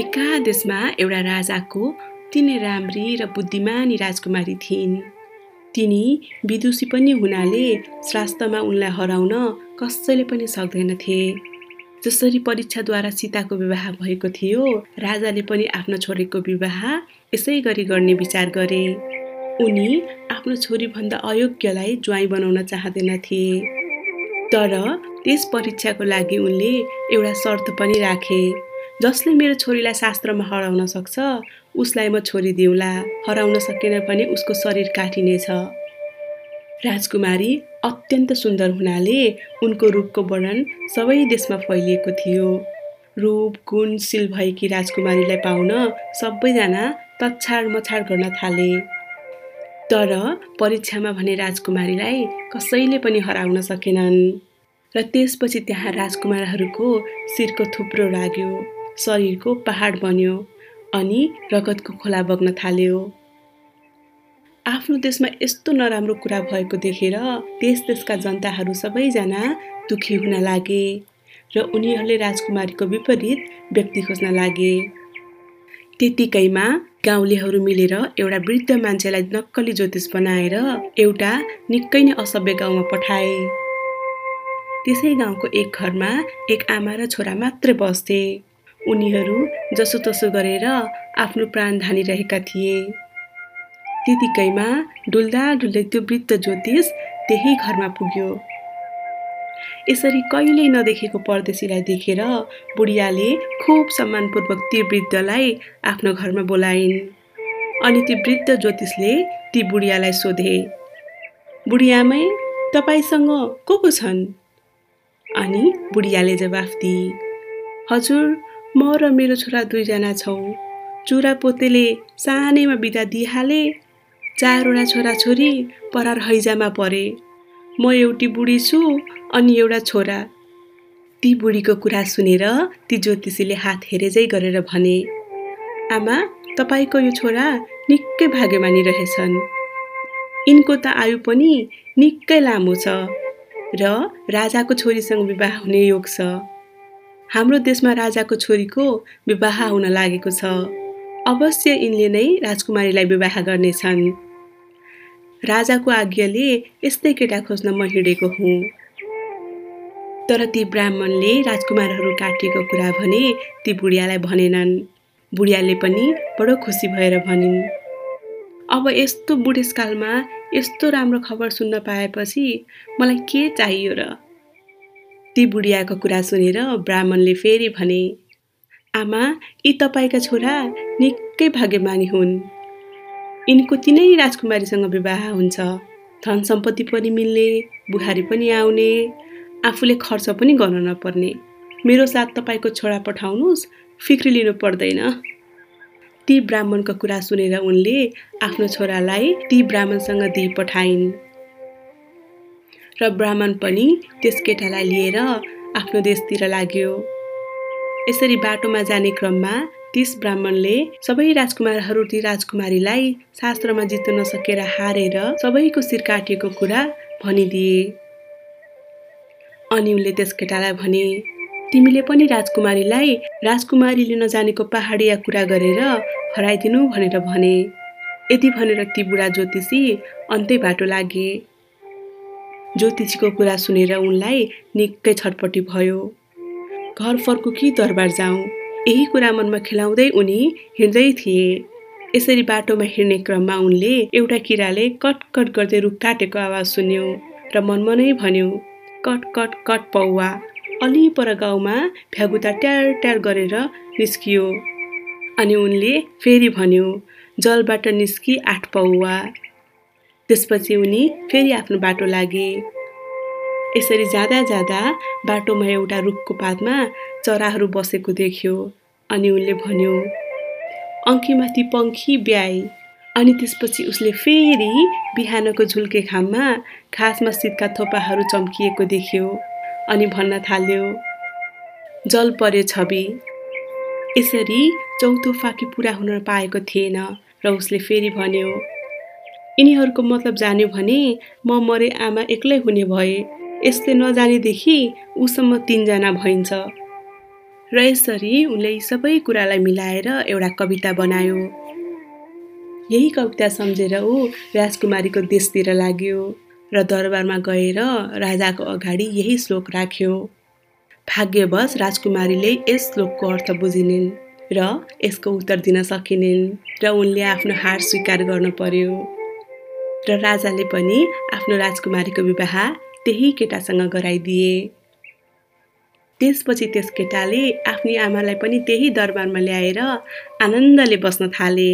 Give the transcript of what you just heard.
एकादेशमा एउटा राजाको तिनै राम्री र बुद्धिमानी राजकुमारी थिइन्। तिनी विदुषी पनि हुनाले स्वास्थ्यमा उनलाई हराउन कसैले पनि सक्दैनथे। जसरी परीक्षाद्वारा सीताको विवाह भएको थियो राजाले पनि आफ्नो छोरीको विवाह यसै गरी गर्ने विचार गरे। उनी आफ्नो छोरीभन्दा अयोग्यलाई ज्वाइँ बनाउन चाहँदैनथे। तर त्यस परीक्षाको लागि उनले एउटा शर्त पनि राखे। जसले मेरो छोरीलाई शास्त्रमा हराउन सक्छ उसलाई म छोरी दिउँला हराउन सकेन भने उसको शरीर काटिनेछ। राजकुमारी अत्यन्त सुन्दर हुनाले उनको रूपको वर्णन सबै देशमा फैलिएको थियो। रूप गुणशील भएकी राजकुमारीलाई पाउन सबैजना तछाड मछाड गर्न थाले। तर परीक्षामा भने राजकुमारीलाई कसैले पनि हराउन सकेनन्। र त्यसपछि त्यहाँ राजकुमारहरूको शिरको थुप्रो लाग्यो शरीरको पहाड बन्यो अनि रगतको खोला बग्न थाल्यो। आफ्नो देशमा यस्तो नराम्रो कुरा भएको देखेर देश देशका जनताहरू सबैजना दुखी हुन लागे र उनीहरूले राजकुमारीको विपरीत व्यक्ति खोज्न लागे। त्यतिकैमा गाउँलेहरू मिलेर एउटा वृद्ध मान्छेलाई नक्कली ज्योतिष बनाएर एउटा निकै नै असभ्य गाउँमा पठाए। त्यसै गाउँको एक घरमा एक आमा र छोरा मात्रै बस्थे। उनीहरू जसोतसो गरेर आफ्नो प्राण धानिरहेका थिए। त्यतिकैमा डुल्दा डुल्दै त्यो वृद्ध ज्योतिष त्यही घरमा पुग्यो। यसरी कहिल्यै नदेखेको परदेशीलाई देखेर बुढियाले खुब सम्मानपूर्वक ती वृद्धलाई आफ्नो घरमा बोलाइन्। अनि ती वृद्ध ज्योतिषले ती बुढियालाई सोधे बुढियामै तपाईँसँग को को छन्? अनि बुढियाले जवाफ दिए हजुर म र मेरो छोरा दुईजना छौँ। चुरा पोतेले सानैमा बिदा दिइहाले चारवटा छोराछोरी परार हैजामा परे। म एउटी बुढी छु अनि एउटा छोरा। ती बुढीको कुरा सुनेर ती ज्योतिषीले हात हेरेजै गरेर भने आमा तपाईँको यो छोरा निकै भाग्यमानी रहेछन्। यिनको त आयु पनि निकै लामो छ र राजाको छोरीसँग विवाह हुने योग छ। हाम्रो देशमा राजाको छोरीको विवाह हुन लागेको छ। अवश्य यिनले नै राजकुमारीलाई विवाह गर्नेछन्। राजाको आज्ञाले यस्तै केटा खोज्न म हिँडेको हुँ। तर ती ब्राह्मणले राजकुमारहरू काटिएको कुरा भने ती बुढियालाई भनेनन्। बुढियाले पनि बडो खुसी भएर भनिन् अब यस्तो बुढेसकालमा यस्तो राम्रो खबर सुन्न पाएपछि मलाई के चाहियो र? ती बुढियाको कुरा सुनेर ब्राह्मणले फेरि भने आमा यी तपाईँका छोरा निकै भाग्यमानी हुन्। यिनको तिनै राजकुमारीसँग विवाह हुन्छ। धन सम्पत्ति पनि मिल्ने बुहारी पनि आउने आफूले खर्च पनि गर्न नपर्ने। मेरो साथ तपाईँको छोरा पठाउनुहोस् फिक्री लिनु पर्दैन। ती ब्राह्मणको कुरा सुनेर उनले आफ्नो छोरालाई ती ब्राह्मणसँग दिइ पठाइन्। र ब्राह्मण पनि त्यस केटालाई लिएर आफ्नो देशतिर लाग्यो। यसरी बाटोमा जाने क्रममा त्यस ब्राह्मणले सबै राजकुमारहरू ती राजकुमारीलाई शास्त्रमा जित्न नसकेर हारेर सबैको शिर काटिएको कुरा भनिदिए। अनि उनले त्यस केटालाई भने तिमीले पनि राजकुमारीलाई राजकुमारीले नजानेको पहाडिया कुरा गरेर हराइदिनु भनेर भने। यति भनेर ती बुढा ज्योतिषी अन्तै बाटो लागे। ज्योतिषीको कुरा सुनेर उनलाई निकै छटपट्टि भयो। घर फर्कु कि दरबार जाउँ। यही कुरा मनमा खेलाउँदै उनी हिँड्दै थिए। यसरी बाटोमा हिँड्ने क्रममा उनले एउटा किराले कटकट गर्दै रुख काटेको आवाज सुन्यो र मनमा नै भन्यो कट कट कट पौवा। अलि पर गाउँमा भ्यागुता ट्यार ट्यार गरेर निस्कियो। अनि उनले फेरि भन्यो जलबाट निस्कि आठ पौवा। त्यसपछि उनी फेरि आफ्नो बाटो लागे। यसरी जाँदा जाँदा बाटोमा एउटा रुखको पातमा चराहरू बसेको देख्यो अनि उनले भन्यो अङ्कीमाथि पङ्खी ब्याए अनि त्यसपछि उसले फेरि बिहानको झुल्के खाममा घाँसमा शीतका थोपाहरू चम्किएको देख्यो अनि भन्न थाल्यो जल पर्यो छवि। यसरी चौथो फाकी पुरा हुन पाएको थिएन र उसले फेरि भन्यो यिनीहरूको मतलब जान्यो भने म मरे आमा एक्लै हुने भए। यसले नजानेदेखि उसम्म तिनजना भइन्छ। र यसरी उनले सबै कुरालाई मिलाएर एउटा कविता बनायो। यही कविता सम्झेर ऊ राजकुमारीको देशतिर लाग्यो र दरबारमा गएर राजाको अगाडि यही श्लोक राख्यो। भाग्यवश राजकुमारीले यस श्लोकको अर्थ बुझिनिन् र यसको उत्तर दिन सकिनिन्। र उनले आफ्नो हार स्वीकार गर्नु पर्यो। र राजाले पनि आफ्नो राजकुमारीको विवाह त्यही केटासँग गराइदिए। त्यसपछि त्यस केटाले आफ्नी आमालाई पनि त्यही दरबारमा ल्याएर आनन्दले बस्न थाले।